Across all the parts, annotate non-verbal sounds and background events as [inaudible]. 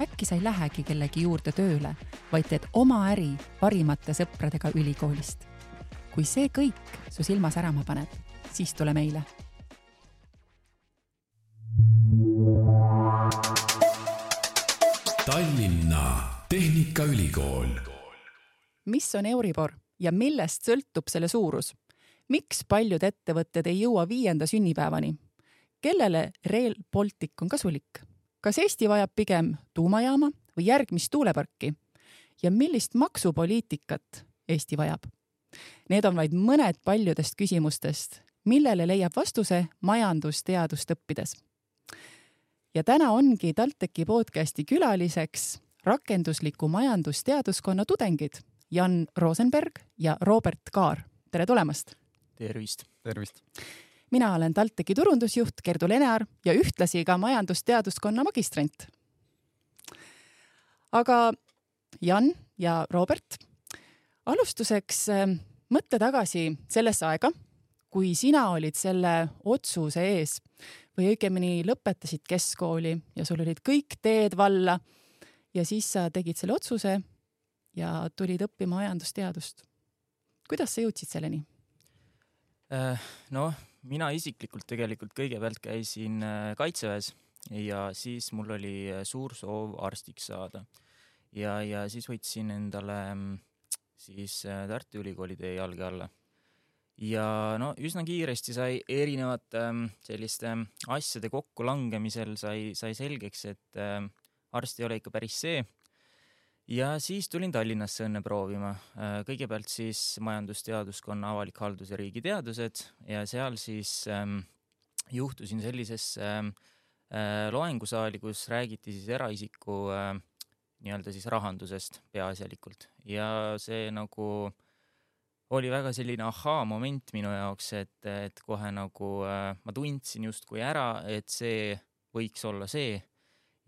äkki sa ei lähegi kellegi juurde tööle, vaid teed oma äri parimate sõpradega ülikoolist. kui see kõik su silma särama paneb, siis tule meile. Tallinna Tehnikaülikool. mis on Euribor ja millest sõltub selle suurus? miks paljud ettevõtted ei jõua viienda sünnipäevani? kellele Rail Baltic on kasulik? Kas Eesti vajab pigem tuumajaama või järgmist tuuleparki ja millist maksupoliitikat Eesti vajab? Need on vaid mõned paljudest küsimustest, millele leiab vastuse majandusteadust õppides. ja täna ongi TalTechi podcasti külaliseks rakendusliku majandusteaduskonna tudengid Jan Rosenberg ja Robert Kaar. tere tulemast! tervist! tervist! Mina olen TalTechi turundusjuht Gerdu Lenear ja ühtlasi ka majandusteaduskonna magistrant. aga Jan ja Robert, alustuseks äh, mõtle tagasi sellesse aega, kui sina olid selle otsuse ees või õigemini lõpetasid keskkooli ja sul olid kõik teed valla ja siis sa tegid selle otsuse ja tulid õppima majandusteadust. kuidas sa jõudsid selleni? Äh, noh, mina isiklikult tegelikult kõigepealt käisin äh, kaitseväes ja siis mul oli äh, suur soov arstiks saada. ja, ja siis võtsin endale mm, siis äh, Tartu Ülikooli tee jalge alla. ja no üsna kiiresti sai erinevate ähm, selliste ähm, asjade kokkulangemisel sai, sai selgeks, et arst ei ole ikka päris see ja siis tulin Tallinnasse õnne proovima. Äh, kõigepealt siis majandusteaduskonna avalik haldus ja riigiteadused ja seal siis ähm, juhtusin sellisesse ähm, äh, loengusaali, kus räägiti siis eraisiku äh, nii-öelda siis rahandusest peaasjalikult ja see nagu oli väga selline ahaa-moment minu jaoks, et, et kohe nagu äh, ma tundsin justkui ära, et see võiks olla see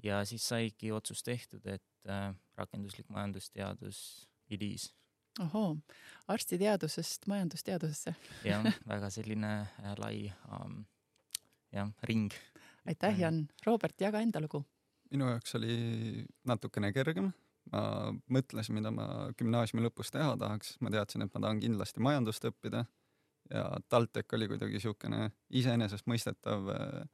ja siis saigi otsus tehtud, et äh, rakenduslik majandusteadus IDIS. ohoo, arstiteadusest majandusteadusesse. jah, [laughs] väga selline äh, lai um, jah, ring. aitäh, Jan. Robert, jaga enda lugu. minu jaoks oli natukene kergem. ma mõtlesin, mida ma gümnaasiumi lõpus teha tahaks, ma teadsin, et ma tahan kindlasti majandust õppida ja TalTech oli kuidagi niisugune iseenesestmõistetav äh,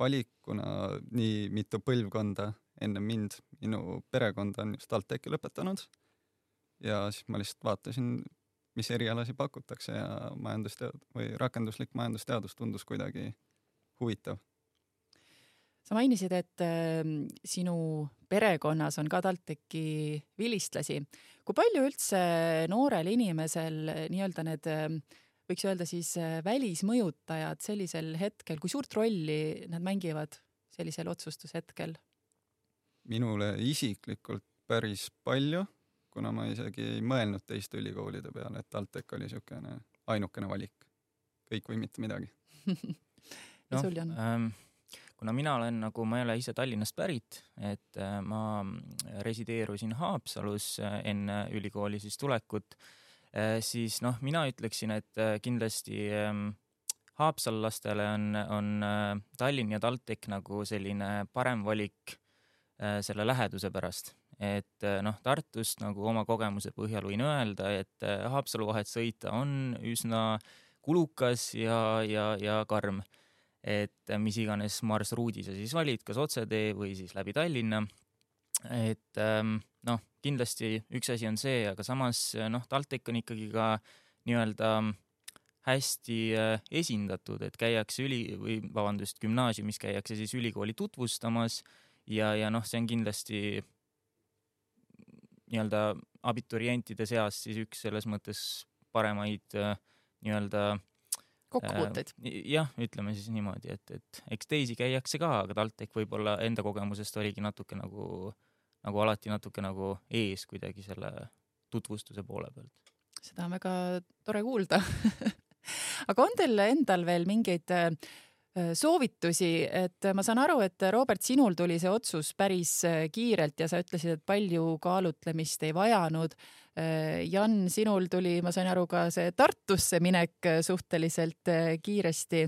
valik, kuna nii mitu põlvkonda enne mind, minu perekond on just TalTechi lõpetanud. ja siis ma lihtsalt vaatasin, mis erialasi pakutakse ja majandustead- või rakenduslik majandusteadus tundus kuidagi huvitav. sa mainisid, et äh, sinu perekonnas on ka TalTechi vilistlasi. kui palju üldse noorel inimesel nii-öelda need äh, võiks öelda siis äh, välismõjutajad sellisel hetkel, kui suurt rolli nad mängivad sellisel otsustushetkel? Minule isiklikult päris palju, kuna ma isegi ei mõelnud teiste ülikoolide peale, et TalTech oli niisugune ainukene valik, kõik või mitte midagi no, sul, Jan ähm,? kuna mina olen nagu, ma ei ole ise Tallinnast pärit, et äh, ma resideerusin Haapsalus äh, enne ülikooli siis tulekut äh,, siis noh, mina ütleksin, et äh, kindlasti äh, haapsallastele on, on äh, Tallinn ja TalTech nagu selline parem valik Äh, selle läheduse pärast. et äh, noh, Tartust nagu oma kogemuse põhjal võin öelda, et äh, Haapsalu vahet sõita on üsna kulukas ja, ja, ja karm. et mis iganes marsruudi sa siis valid, kas otsetee või siis läbi Tallinna. et ähm, noh, kindlasti üks asi on see, aga samas noh, TalTech on ikkagi ka nii-öelda hästi esindatud, et käiakse üli või vabandust, gümnaasiumis käiakse siis ülikooli tutvustamas ja, ja noh, see on kindlasti nii-öelda abiturientide seas siis üks selles mõttes paremaid äh, nii-öelda kokkupuuteid äh,. jah, ütleme siis niimoodi, et, et eks teisi käiakse ka, aga TalTech võib-olla enda kogemusest oligi natuke nagu, nagu alati natuke nagu ees kuidagi selle tutvustuse poole pealt. seda on väga tore kuulda [laughs] aga on teil endal veel mingeid äh, soovitusi, et ma saan aru, et Robert, sinul tuli see otsus päris äh, kiirelt ja sa ütlesid, et palju kaalutlemist ei vajanud. Äh, Jan, sinul tuli, ma sain aru, ka see Tartusse minek suhteliselt kiiresti.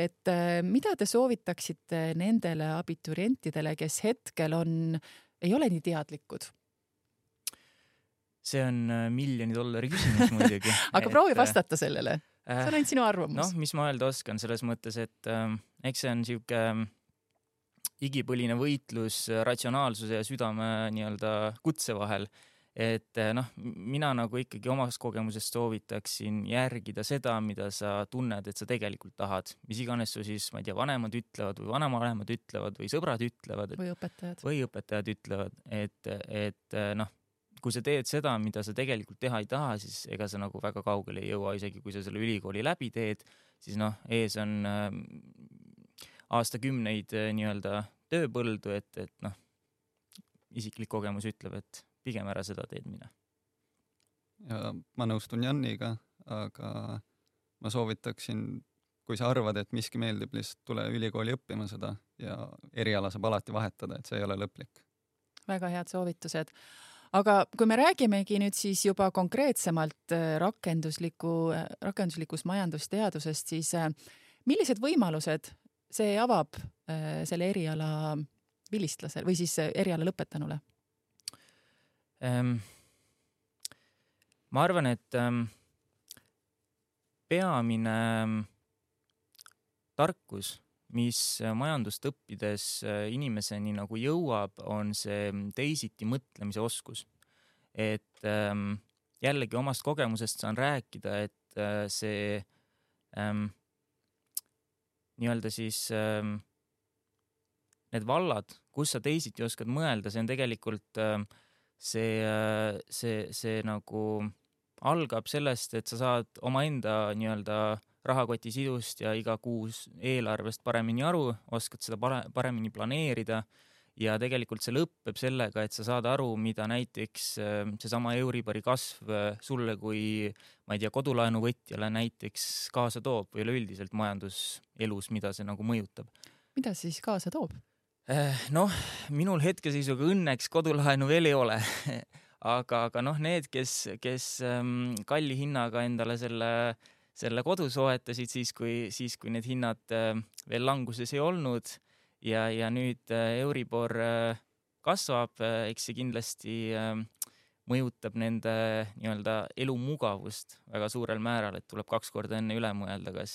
et mida te soovitaksite nendele abiturientidele, kes hetkel on, ei ole nii teadlikud? see on miljoni dollari küsimus muidugi [laughs] aga et... proovi vastata sellele see on ainult sinu arvamus. noh, mis ma öelda oskan selles mõttes, et äh, eks see on sihuke äh, igipõline võitlus ratsionaalsuse ja südame nii-öelda kutse vahel. et äh, noh, mina nagu ikkagi omast kogemusest soovitaksin järgida seda, mida sa tunned, et sa tegelikult tahad, mis iganes su siis, ma ei tea, vanemad ütlevad või vanavanemad ütlevad või sõbrad ütlevad. või õpetajad. või õpetajad ütlevad, et, et äh, noh kui sa teed seda, mida sa tegelikult teha ei taha, siis ega sa nagu väga kaugele ei jõua, isegi kui sa selle ülikooli läbi teed, siis noh, ees on äh, aastakümneid äh, nii-öelda tööpõldu, et, et noh, isiklik kogemus ütleb, et pigem ära seda teed mine. ja ma nõustun Janiga, aga ma soovitaksin, kui sa arvad, et miski meeldib, lihtsalt tule ülikooli õppima seda ja eriala saab alati vahetada, et see ei ole lõplik. väga head soovitused aga kui me räägimegi nüüd siis juba konkreetsemalt äh, rakendusliku, äh, rakenduslikust majandusteadusest, siis äh, millised võimalused see avab selle eriala vilistlasel või siis eriala lõpetanule ähm,? ma arvan, et ähm, peamine ähm, tarkus mis äh, majandust õppides äh, inimeseni nagu jõuab, on see mm, teisiti mõtlemise oskus. et ähm, jällegi omast kogemusest saan rääkida, et äh, see ähm, nii-öelda siis ähm, need vallad, kus sa teisiti oskad mõelda, see on tegelikult ähm, see, see, see nagu algab sellest, et sa saad omaenda nii-öelda rahakoti sidust ja igakuus eelarvest paremini aru, oskad seda paremini planeerida ja tegelikult see lõpeb sellega, et sa saad aru, mida näiteks äh, seesama Euribori kasv äh, sulle kui ma ei tea, kodulaenuvõtjale näiteks kaasa toob või üleüldiselt majanduselus, mida see nagu mõjutab. mida siis kaasa toob? Äh, noh, minul hetkeseisuga õnneks kodulaenu veel ei ole [laughs] aga, aga noh, need, kes, kes ähm, kalli hinnaga endale selle äh, selle kodu soetasid siis, kui, siis kui need hinnad äh, veel languses ei olnud. Ja, ja nüüd äh, Euribor äh, kasvab, eks see kindlasti mõjutab nende nii-öelda elumugavust väga suurel määral, et tuleb kaks korda enne üle mõelda, kas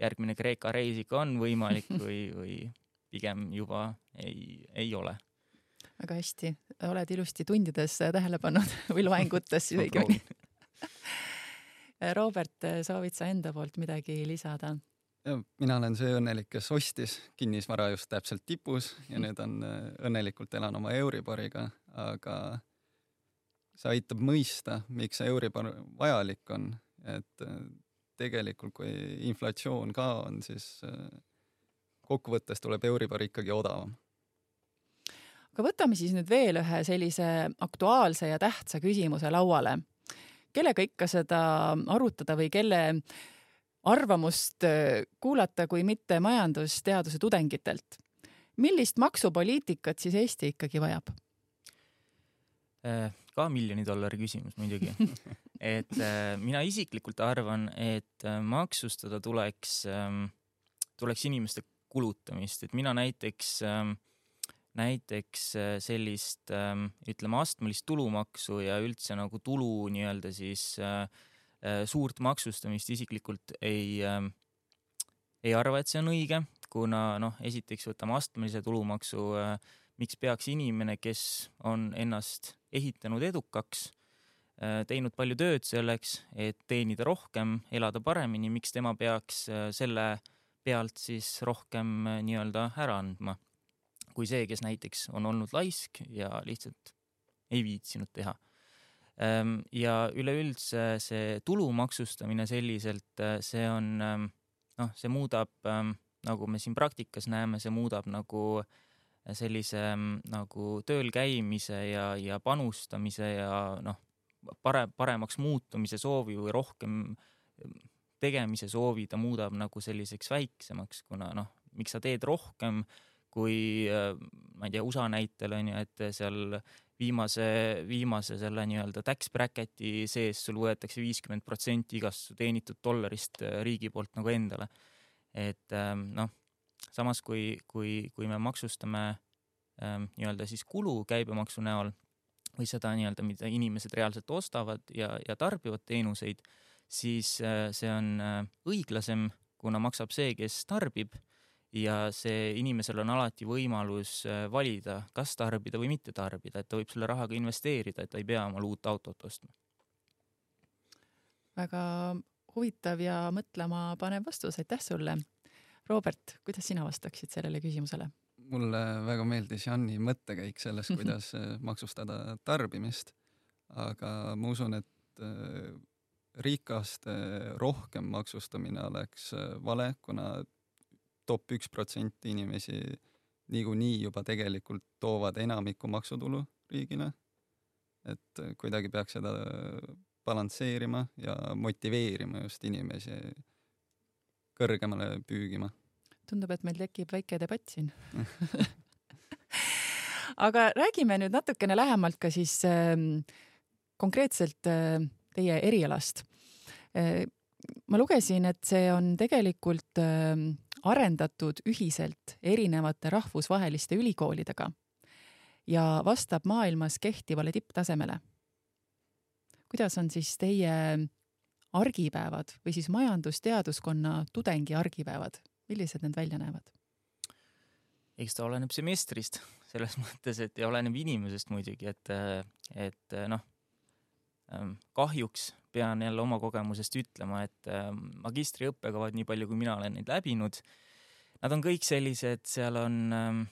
järgmine Kreeka reis ikka on võimalik [laughs] või, või pigem juba ei, ei ole. Väga hästi, oled ilusti tundides tähele pannud või loengutes [laughs] õigemini Robert, soovid sa enda poolt midagi lisada? mina olen see õnnelik, kes ostis kinnisvara just täpselt tipus ja nüüd on äh, õnnelikult elan oma Euriboriga, aga see aitab mõista, miks see Euribor vajalik on, et äh, tegelikult kui inflatsioon ka on, siis äh, kokkuvõttes tuleb Euribor ikkagi odavam. Aga võtame siis nüüd veel ühe sellise aktuaalse ja tähtsa küsimuse lauale kellega ikka seda arutada või kelle arvamust äh, kuulata, kui mitte majandusteaduse tudengitelt. millist maksupoliitikat siis Eesti ikkagi vajab? Äh, ka miljoni dollari küsimus muidugi [laughs] et äh, mina isiklikult arvan, et maksustada tuleks, ähm, tuleks inimeste kulutamist, et mina näiteks äh, näiteks äh, sellist ähm, ütleme astmelist tulumaksu ja üldse nagu tulu nii-öelda siis äh, äh, suurt maksustamist isiklikult ei, ähm, ei arva, et see on õige, kuna noh, esiteks võtame astmelise tulumaksu, miks peaks inimene, kes on ennast ehitanud edukaks, teinud palju tööd selleks, et teenida rohkem, elada paremini, miks tema peaks selle pealt siis rohkem nii-öelda ära andma kui see, kes näiteks on olnud laisk ja lihtsalt ei viitsinud teha. Ehm, ja üleüldse see tulu maksustamine selliselt, äh, see on ähm, noh, see muudab, ähm, nagu me siin praktikas näeme, see muudab nagu sellise nagu tööl käimise ja, ja panustamise ja noh, parem, paremaks muutumise soovi või rohkem tegemise soovi ta muudab nagu selliseks väiksemaks, kuna noh, miks sa teed rohkem kui ma ei tea, USA näitel on ju, et seal viimase, viimase selle nii-öelda tax bracket'i sees sul võetakse viiskümmend protsenti igast su teenitud dollarist äh, riigi poolt nagu endale. et ähm, noh, samas kui, kui, kui me maksustame ähm, nii-öelda siis kulu käibemaksu näol või seda nii-öelda, mida inimesed reaalselt ostavad ja, ja tarbivad teenuseid, siis äh, see on äh, õiglasem, kuna maksab see, kes tarbib ja see inimesel on alati võimalus äh, valida, kas tarbida või mitte tarbida, et ta võib selle raha ka investeerida, et ta ei pea omale uut autot ostma. väga huvitav ja mõtlema panev vastus, aitäh sulle. Robert, kuidas sina vastaksid sellele küsimusele? mulle väga meeldis Janni mõttekäik sellest, [laughs] kuidas äh, maksustada tarbimist, aga ma usun, et äh, rikaste rohkem maksustamine oleks vale, kuna top üks protsent inimesi niikuinii juba tegelikult toovad enamiku maksutulu riigile. et kuidagi peaks seda balansseerima ja motiveerima just inimesi kõrgemale püügima. tundub, et meil tekib väike debatt siin [laughs] aga räägime nüüd natukene lähemalt ka siis äh, konkreetselt äh, teie erialast äh, ma lugesin, et see on tegelikult äh, arendatud ühiselt erinevate rahvusvaheliste ülikoolidega ja vastab maailmas kehtivale tipptasemele. kuidas on siis teie argipäevad või siis majandusteaduskonna tudengi argipäevad, millised need välja näevad? eks ta oleneb semestrist selles mõttes, et ja oleneb inimesest muidugi, et, et noh, kahjuks pean jälle oma kogemusest ütlema, et ähm, magistriõppekavad, nii palju kui mina olen neid läbinud, nad on kõik sellised, seal on, ähm,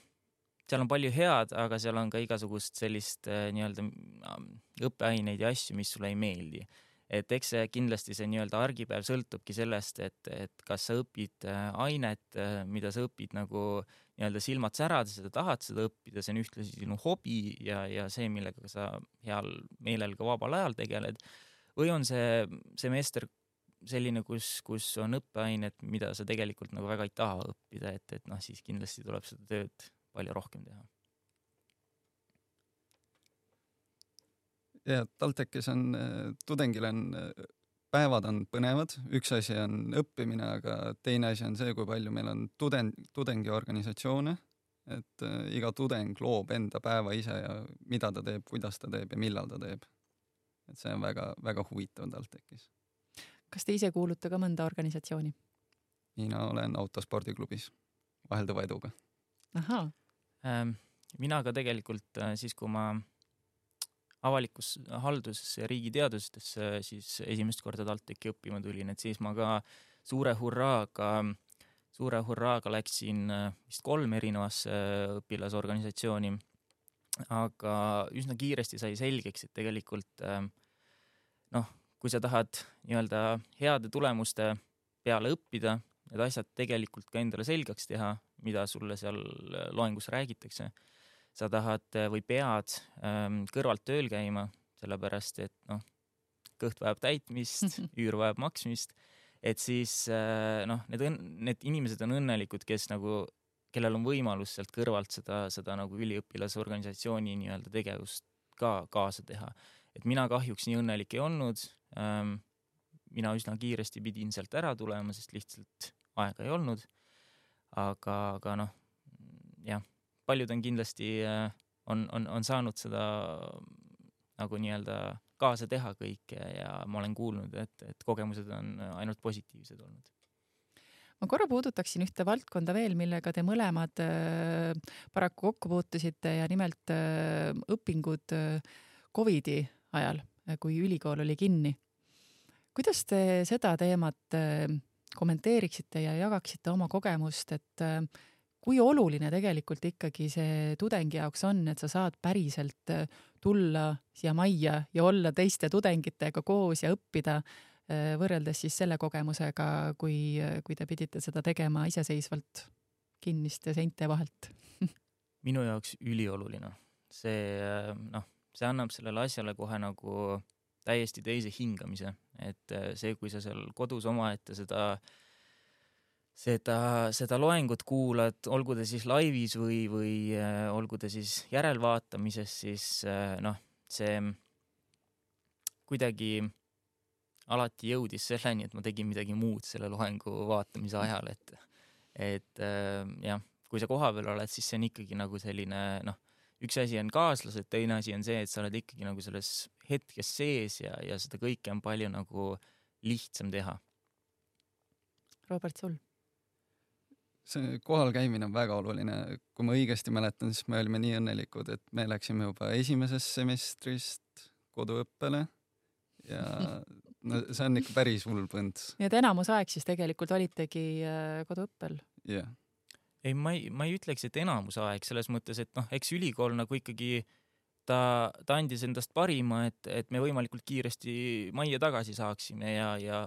seal on palju head, aga seal on ka igasugust sellist äh, nii-öelda ähm, õppeaineid ja asju, mis sulle ei meeldi. Et eks see kindlasti see nii-öelda argipäev sõltubki sellest, et, et kas sa õpid äh, ainet, äh, mida sa õpid nagu nii-öelda silmad särades sa tahad seda õppida, see on ühtlasi sinu hobi ja, ja see, millega sa heal meelel ka vabal ajal tegeled või on see semester selline, kus, kus on õppeained, mida sa tegelikult nagu väga ei taha õppida, et, et noh, siis kindlasti tuleb seda tööd palju rohkem teha. Ja TalTechis on, tudengil on, päevad on põnevad, üks asi on õppimine, aga teine asi on see, kui palju meil on tudeng, tudengiorganisatsioone, et äh, iga tudeng loob enda päeva ise ja mida ta teeb, kuidas ta teeb ja millal ta teeb et see on väga-väga huvitav TalTechis. kas te ise kuulute ka mõnda organisatsiooni? mina olen autospordiklubis vaheldava eduga. ahhaa ähm,. mina ka tegelikult äh, siis, kui ma avalikus halduses ja riigiteadustesse siis esimest korda TalTechi õppima tulin, et siis ma ka suure hurraaga, suure hurraaga läksin äh, vist kolm erinevasse õpilasorganisatsiooni. Aga üsna kiiresti sai selgeks, et tegelikult noh, kui sa tahad nii-öelda heade tulemuste peale õppida, need asjad tegelikult ka endale selgeks teha, mida sulle seal äh, loengus räägitakse, sa tahad äh, või pead ähm, kõrvalt tööl käima, sellepärast et noh, kõht vajab täitmist, [laughs] üür vajab maksmist, et siis äh, noh, need, need inimesed on õnnelikud, kes nagu kellel on võimalus sealt kõrvalt seda, seda nagu üliõpilasorganisatsiooni nii-öelda tegevust ka kaasa teha. et mina kahjuks nii õnnelik ei olnud ähm,. mina üsna kiiresti pidin sealt ära tulema, sest lihtsalt aega ei olnud. aga, aga noh, jah, paljud on kindlasti äh,, on, on, on saanud seda nagu nii-öelda kaasa teha kõike ja ma olen kuulnud, et, et kogemused on ainult positiivsed olnud ma korra puudutaksin ühte valdkonda veel, millega te mõlemad äh, paraku kokku puutusite ja nimelt äh, õpingud äh, Covidi ajal, kui ülikool oli kinni. kuidas te seda teemat kommenteeriksite ja jagaksite oma kogemust, et kui oluline tegelikult ikkagi see tudengi jaoks on, et sa saad päriselt tulla siia majja ja olla teiste tudengitega koos ja õppida Äh, võrreldes siis selle kogemusega, kui, kui te pidite seda tegema iseseisvalt kinniste seinte vahelt [laughs] minu jaoks ülioluline. see äh, noh, see annab sellele asjale kohe nagu täiesti teise hingamise, et äh, see, kui sa seal kodus omaette seda, seda, seda loengut kuulad, olgu ta siis laivis või, või äh, olgu ta siis järelvaatamises, siis äh, noh, see kuidagi alati jõudis selleni, et ma tegin midagi muud selle loengu vaatamise ajal, et, et jah, kui sa kohapeal oled, siis see on ikkagi nagu selline noh üks asi on kaaslased, teine asi on see, et sa oled ikkagi nagu selles hetkes sees ja, ja seda kõike on palju nagu lihtsam teha. Robert, sul? See kohal käimine on väga oluline, kui ma õigesti mäletan, siis me olime nii õnnelikud, et me läksime juba esimesest semestrist koduõppele ja [laughs] no see on ikka päris hull põnd. nii et enamus aeg siis tegelikult olitegi äh, koduõppel? jah yeah ei, ma ei, ma ei ütleks, et enamus aeg selles mõttes, et noh, eks ülikool nagu ikkagi ta, ta andis endast parima, et, et me võimalikult kiiresti majja tagasi saaksime ja, ja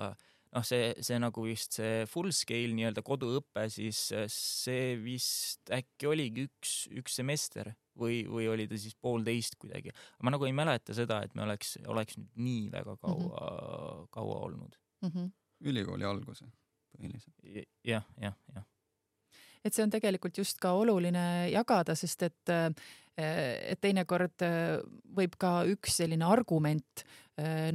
noh, see, see nagu vist see full scale nii-öelda koduõpe, siis see vist äkki oligi üks, üks semester või, või oli ta siis poolteist kuidagi. ma nagu ei mäleta seda, et me oleks, oleks nüüd nii väga kaua mm, -hmm. kaua olnud mm. -hmm. ülikooli alguse põhiliselt ja,. jah, jah, jah et see on tegelikult just ka oluline jagada, sest et et teinekord võib ka üks selline argument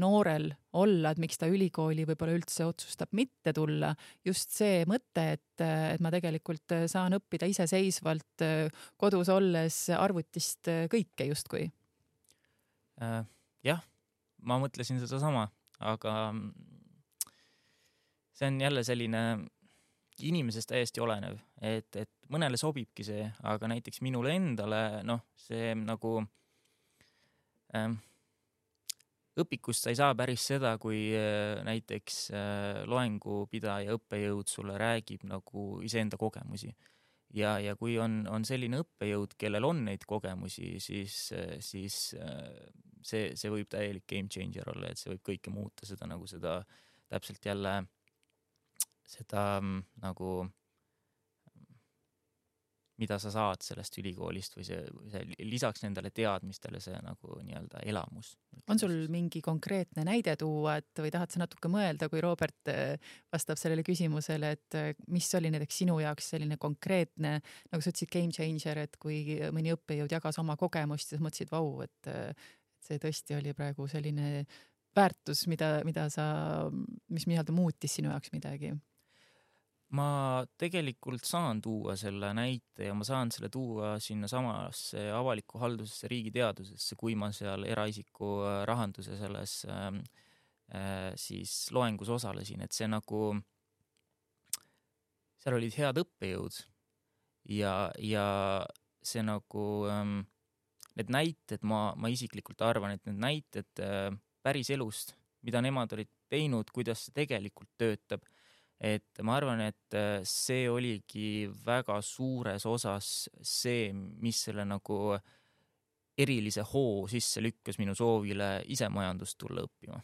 noorel olla, et miks ta ülikooli võib-olla üldse otsustab mitte tulla, just see mõte, et, et ma tegelikult saan õppida iseseisvalt kodus olles arvutist kõike justkui. Äh, jah, ma mõtlesin sedasama, aga mm, see on jälle selline inimesest täiesti olenev, et, et mõnele sobibki see, aga näiteks minule endale noh, see nagu ähm, õpikust sa ei saa päris seda, kui äh, näiteks äh, loengupidaja, õppejõud sulle räägib nagu iseenda kogemusi. ja, ja kui on, on selline õppejõud, kellel on neid kogemusi, siis, äh, siis äh, see, see võib täielik game changer olla, et see võib kõike muuta, seda nagu seda täpselt jälle seda mm, nagu, mida sa saad sellest ülikoolist või see, see lisaks nendele teadmistele, see nagu nii-öelda elamus. on sul mingi konkreetne näide tuua, et või tahad sa natuke mõelda, kui Robert äh, vastab sellele küsimusele, et äh, mis oli näiteks sinu jaoks selline konkreetne, nagu sa ütlesid, game changer, et kui mõni õppejõud jagas oma kogemust, siis mõtlesid, vau, et äh, see tõesti oli praegu selline väärtus, mida, mida sa, mis nii-öelda muutis sinu jaoks midagi ma tegelikult saan tuua selle näite ja ma saan selle tuua sinnasamasse avalikku haldusesse, riigiteadusesse, kui ma seal eraisiku äh, rahanduse selles ähm, äh, siis loengus osalesin, et see nagu, seal olid head õppejõud ja, ja see nagu ähm, need näited, ma, ma isiklikult arvan, et need näited äh, päris elust, mida nemad olid teinud, kuidas see tegelikult töötab et ma arvan, et äh, see oligi väga suures osas see, mis selle nagu erilise hoo sisse lükkas minu soovile ise majandust tulla õppima.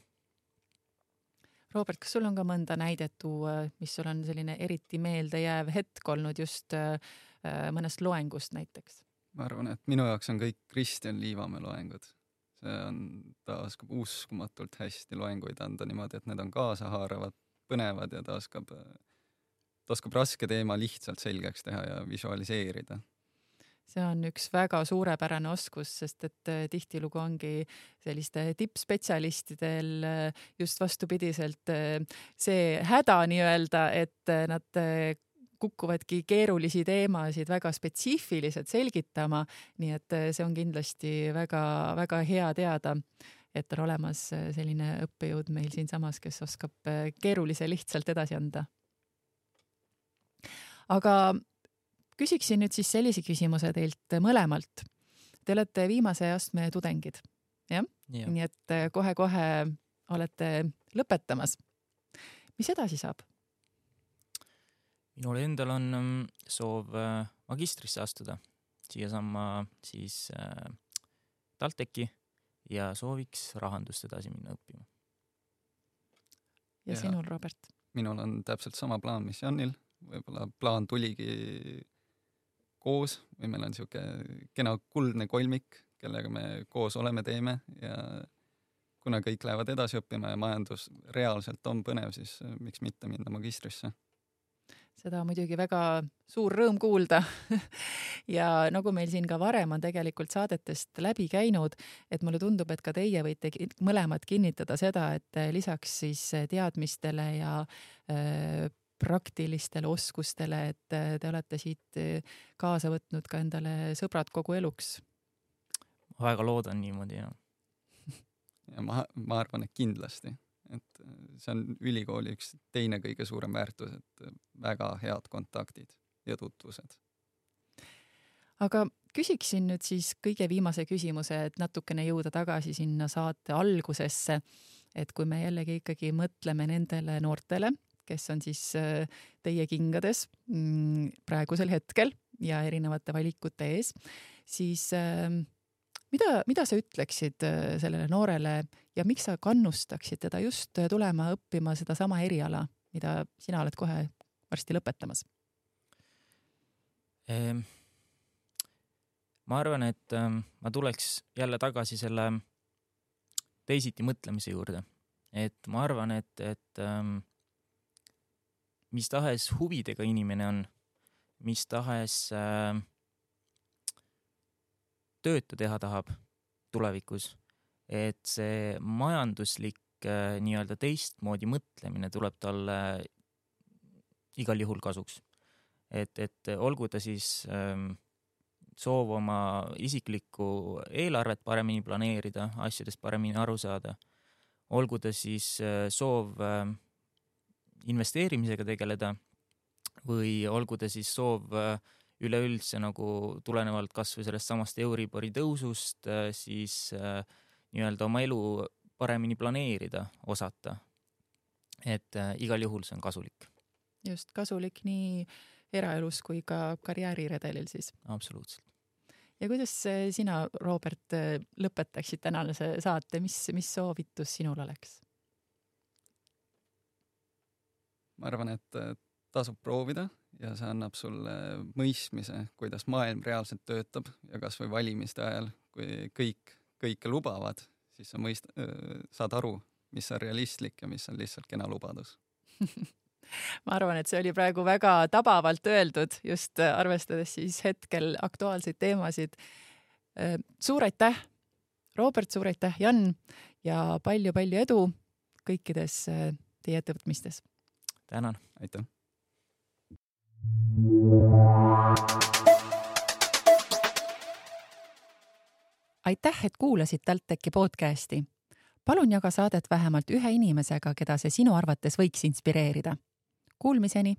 Robert, kas sul on ka mõnda näidet tuua, mis sul on selline eriti meeldejääv hetk olnud just äh, mõnest loengust näiteks? ma arvan, et minu jaoks on kõik Kristjan Liivamäe loengud. see on, ta oskab uskumatult hästi loenguid anda niimoodi, et need on kaasahaaravad, põnevad ja ta oskab, ta oskab raske teema lihtsalt selgeks teha ja visualiseerida see on üks väga suurepärane oskus, sest et äh, tihtilugu ongi selliste tippspetsialistidel äh, just vastupidiselt äh, see häda nii-öelda, et nad kukuvadki keerulisi teemasid väga spetsiifiliselt selgitama. nii et see on kindlasti väga-väga hea teada et on olemas äh, selline õppejõud meil siinsamas, kes oskab äh, keerulise lihtsalt edasi anda. aga küsiksin nüüd siis sellise küsimuse teilt mõlemalt. Te olete viimase astme tudengid, jah ja.? nii et äh, kohe-kohe olete lõpetamas. mis edasi saab? minul endal on mm, soov magistrisse astuda, siiasamma siis äh, TalTechi ja sooviks rahandust edasi minna õppima. ja sinul, Robert? minul on täpselt sama plaan, mis Janil, võib-olla plaan tuligi koos või meil on sihuke kena kuldne kolmik, kellega me koos oleme, teeme ja kuna kõik lähevad edasi õppima ja majandus reaalselt on põnev, siis miks mitte minna magistrisse seda muidugi väga suur rõõm kuulda [laughs] ja nagu meil siin ka varem on tegelikult saadetest läbi käinud, et mulle tundub, et ka teie võite mõlemad kinnitada seda, et lisaks siis teadmistele ja äh, praktilistele oskustele, et äh, te olete siit kaasa võtnud ka endale sõbrad kogu eluks. väga loodan niimoodi, jah. [laughs] ja ma, ma arvan, et kindlasti et äh, see on ülikooli üks teine kõige suurem väärtus, et äh, väga head kontaktid ja tutvused. aga küsiksin nüüd siis kõige viimase küsimuse, et natukene jõuda tagasi sinna saate algusesse. et kui me jällegi ikkagi mõtleme nendele noortele, kes on siis äh, teie kingades mm, praegusel hetkel ja erinevate valikute ees, siis mida, mida sa ütleksid äh, sellele noorele ja miks sa kannustaksid teda just äh, tulema õppima sedasama eriala, mida sina oled kohe varsti lõpetamas? Ehm, ma arvan, et ähm, ma tuleks jälle tagasi selle teisiti mõtlemise juurde, et ma arvan, et, et ähm, mis tahes huvidega inimene on, mis tahes äh, tööd ta teha tahab tulevikus, et see majanduslik äh, nii-öelda teistmoodi mõtlemine tuleb talle igal juhul kasuks. et, et olgu ta siis ähm, soov oma isiklikku eelarvet paremini planeerida, asjadest paremini aru saada, olgu ta siis äh, soov äh, investeerimisega tegeleda või olgu ta siis soov äh, üleüldse nagu tulenevalt kasvõi sellest samast Euribori tõusust, äh, siis äh, nii-öelda oma elu paremini planeerida osata. et äh, igal juhul see on kasulik. just, kasulik nii eraelus kui ka karjääriredelil siis. absoluutselt. ja kuidas sina, Robert, lõpetaksid tänase saate, mis, mis soovitus sinul oleks? ma arvan, et tasub proovida ja see annab sulle mõistmise, kuidas maailm reaalselt töötab ja kasvõi valimiste ajal, kui kõik kõike lubavad, siis sa mõist-, saad aru, mis on realistlik ja mis on lihtsalt kena lubadus [laughs] ma arvan, et see oli praegu väga tabavalt öeldud, just arvestades siis hetkel aktuaalseid teemasid. suur aitäh, Robert, suur aitäh, Jan ja palju-palju edu kõikides teie ettevõtmistes. tänan. aitäh aitäh, et kuulasid TalTechi podcasti. palun jaga saadet vähemalt ühe inimesega, keda see sinu arvates võiks inspireerida. Kuulmiseni